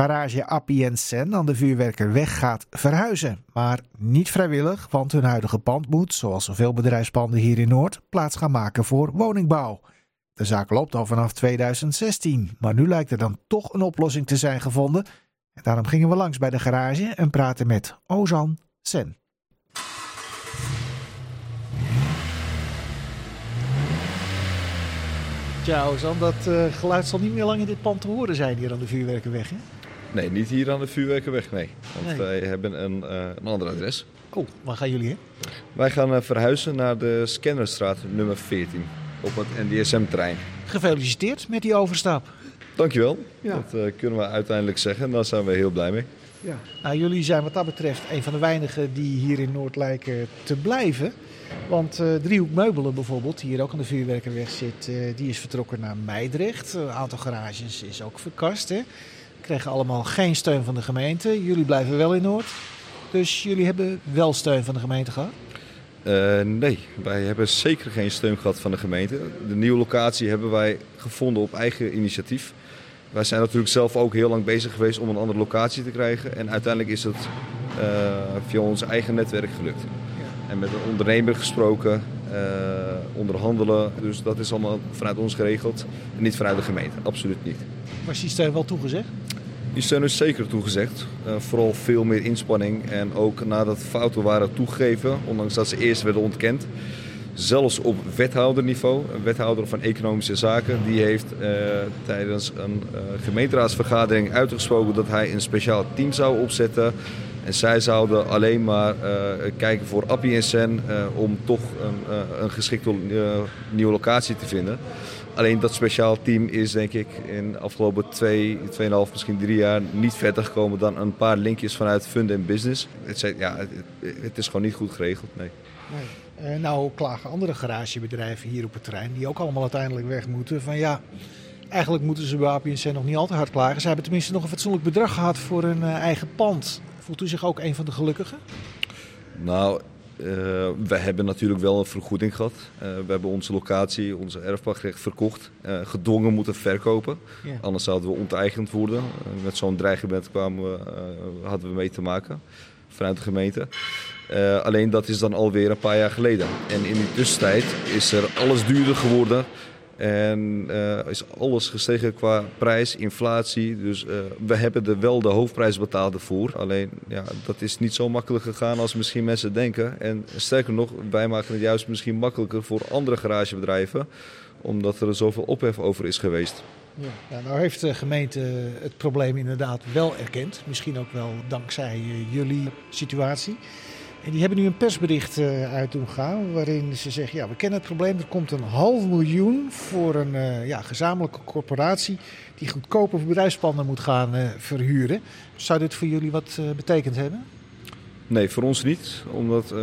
Garage Appie Sen aan de Vuurwerkerweg gaat verhuizen. Maar niet vrijwillig, want hun huidige pand moet, zoals zoveel bedrijfspanden hier in Noord, plaats gaan maken voor woningbouw. De zaak loopt al vanaf 2016, maar nu lijkt er dan toch een oplossing te zijn gevonden. En daarom gingen we langs bij de garage en praten met Ozan Sen. Ja, Ozan, dat uh, geluid zal niet meer lang in dit pand te horen zijn hier aan de Vuurwerkerweg, hè? Nee, niet hier aan de Vuurwerkerweg, nee. Want nee. wij hebben een, uh, een ander adres. Oh, waar gaan jullie heen? Wij gaan uh, verhuizen naar de Scannerstraat nummer 14 op het NDSM-trein. Gefeliciteerd met die overstap. Dankjewel. Ja. Dat uh, kunnen we uiteindelijk zeggen. Daar zijn we heel blij mee. Ja. Nou, jullie zijn wat dat betreft een van de weinigen die hier in Noord lijken te blijven. Want uh, Driehoek Meubelen bijvoorbeeld, die hier ook aan de Vuurwerkerweg zit, uh, die is vertrokken naar Meidrecht. Een aantal garages is ook verkast. Hè. Kregen allemaal geen steun van de gemeente. Jullie blijven wel in Noord. Dus jullie hebben wel steun van de gemeente gehad? Uh, nee, wij hebben zeker geen steun gehad van de gemeente. De nieuwe locatie hebben wij gevonden op eigen initiatief. Wij zijn natuurlijk zelf ook heel lang bezig geweest om een andere locatie te krijgen. En uiteindelijk is het uh, via ons eigen netwerk gelukt. En met een ondernemer gesproken, uh, onderhandelen. Dus dat is allemaal vanuit ons geregeld. En niet vanuit de gemeente, absoluut niet. Was die steun wel toegezegd? Die steun is zeker toegezegd. Uh, vooral veel meer inspanning. En ook nadat fouten waren toegegeven, ondanks dat ze eerst werden ontkend. Zelfs op wethouderniveau, een wethouder van Economische Zaken, die heeft uh, tijdens een uh, gemeenteraadsvergadering uitgesproken dat hij een speciaal team zou opzetten. En zij zouden alleen maar kijken voor Appie en Sen om toch een, een geschikte nieuwe locatie te vinden. Alleen dat speciaal team is denk ik in de afgelopen twee, tweeënhalf, misschien drie jaar niet verder gekomen dan een paar linkjes vanuit fund en business. Het, ja, het, het, is gewoon niet goed geregeld, nee. nee. Uh, nou klagen andere garagebedrijven hier op het terrein, die ook allemaal uiteindelijk weg moeten, van ja, eigenlijk moeten ze bij APNC nog niet al te hard klagen. Ze hebben tenminste nog een fatsoenlijk bedrag gehad voor hun uh, eigen pand. Voelt u zich ook een van de gelukkigen? Nou, we hebben natuurlijk wel een vergoeding gehad. Uh, we hebben onze locatie, onze erfpachtrecht verkocht. Uh, gedwongen moeten verkopen. Anders zouden we onteigend worden. met zo'n dreigement kwamen we, hadden we mee te maken vanuit de gemeente. alleen dat is dan alweer een paar jaar geleden. En in die tussentijd is er alles duurder geworden. En uh, is alles gestegen qua prijs, inflatie. Dus uh, we hebben er wel de hoofdprijs betaald ervoor. Alleen ja, dat is niet zo makkelijk gegaan als misschien mensen denken. En sterker nog, wij maken het juist misschien makkelijker voor andere garagebedrijven. Omdat er zoveel ophef over is geweest. Ja, nou heeft de gemeente het probleem inderdaad wel erkend. Misschien ook wel dankzij uh, jullie situatie. En die hebben nu een persbericht uh, uit doen gaan waarin ze zeggen, ja, we kennen het probleem. Er komt een half miljoen voor een uh, ja, gezamenlijke corporatie die goedkope bedrijfspanden moet gaan uh, verhuren. Zou dit voor jullie wat betekend hebben? Nee, voor ons niet. Omdat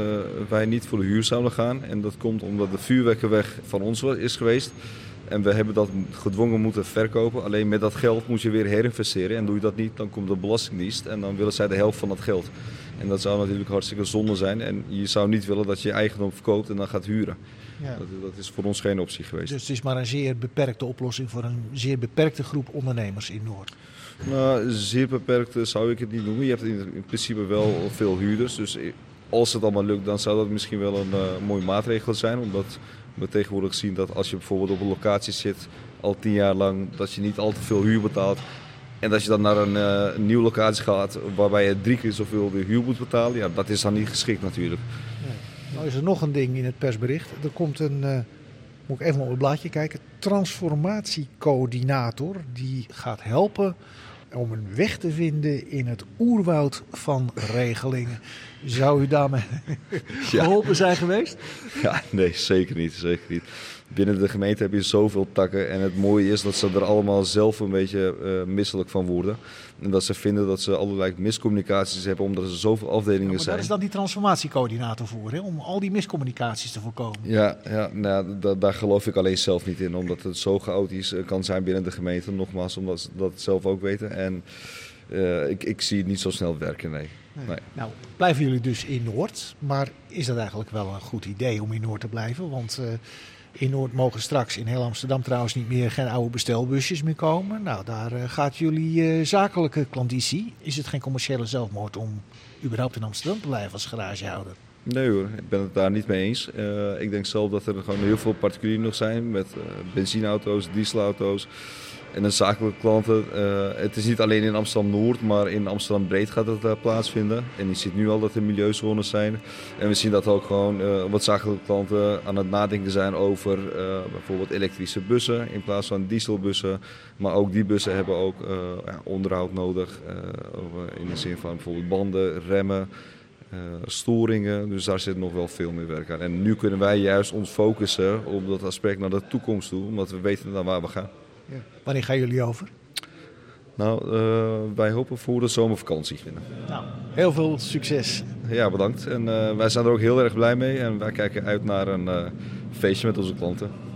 wij niet voor de huur zouden gaan. En dat komt omdat de vuurwerkenweg van ons is geweest. En we hebben dat gedwongen moeten verkopen. Alleen met dat geld moet je weer herinvesteren. En doe je dat niet, dan komt de Belastingdienst en dan willen zij de helft van dat geld. En dat zou natuurlijk hartstikke zonde zijn. En je zou niet willen dat je je eigendom verkoopt en dan gaat huren. Ja. Dat, dat, is voor ons geen optie geweest. Dus het is maar een zeer beperkte oplossing voor een zeer beperkte groep ondernemers in Noord. Nou, zeer beperkte zou ik het niet noemen. Je hebt in, in principe wel veel huurders. Dus als het allemaal lukt, dan zou dat misschien wel een uh, mooie maatregel zijn. Omdat we tegenwoordig zien dat als je bijvoorbeeld op een locatie zit al tien jaar lang, dat je niet al te veel huur betaalt. En dat je dan naar een, een nieuwe locatie gaat waarbij je drie keer zoveel de huur moet betalen, ja, dat is dan niet geschikt natuurlijk. Ja. Nou is er nog een ding in het persbericht. Er komt een, uh, moet ik even op het blaadje kijken, transformatiecoördinator. Die gaat helpen om een weg te vinden in het oerwoud van regelingen. Zou u daarmee geholpen zijn geweest? Ja, nee, zeker niet. Zeker niet. Binnen de gemeente heb je zoveel takken. En het mooie is dat ze er allemaal zelf een beetje uh, misselijk van worden. En dat ze vinden dat ze allerlei miscommunicaties hebben omdat er zoveel afdelingen ja, zijn. Daar is dan die transformatiecoördinator voor, hè? om al die miscommunicaties te voorkomen. Ja, ja nou, daar geloof ik alleen zelf niet in. Omdat het zo chaotisch eh, kan zijn binnen de gemeente. Nogmaals, omdat ze dat zelf ook weten. En uh, ik, ik zie het niet zo snel werken, nee. Nee. Nou, blijven jullie dus in Noord. Maar is dat eigenlijk wel een goed idee om in Noord te blijven? Want uh, In Noord mogen straks in heel Amsterdam trouwens niet meer geen oude bestelbusjes meer komen. Nou, daar gaat jullie zakelijke klanditie. Is het geen commerciële zelfmoord om überhaupt in Amsterdam te blijven als garagehouder? Nee hoor, ik ben het daar niet mee eens. Uh, ik denk zelf dat er gewoon heel veel particulieren nog zijn met benzineauto's, dieselauto's. En de zakelijke klanten, uh, het is niet alleen in Amsterdam-Noord, maar in Amsterdam-Breed gaat het plaatsvinden. En je ziet nu al dat er milieuzones zijn. En we zien dat ook gewoon wat zakelijke klanten aan het nadenken zijn over bijvoorbeeld elektrische bussen in plaats van dieselbussen. Maar ook die bussen hebben ook ja, onderhoud nodig. in de zin van bijvoorbeeld banden, remmen. Storingen. Dus daar zit nog wel veel meer werk aan. En nu kunnen wij juist ons focussen op dat aspect naar de toekomst toe, omdat we weten dan waar we gaan. Ja. Wanneer gaan jullie over? Nou, uh, wij hopen voor de zomervakantie. Nou, heel veel succes. Ja, bedankt. En uh, wij zijn er ook heel erg blij mee en wij kijken uit naar een feestje met onze klanten.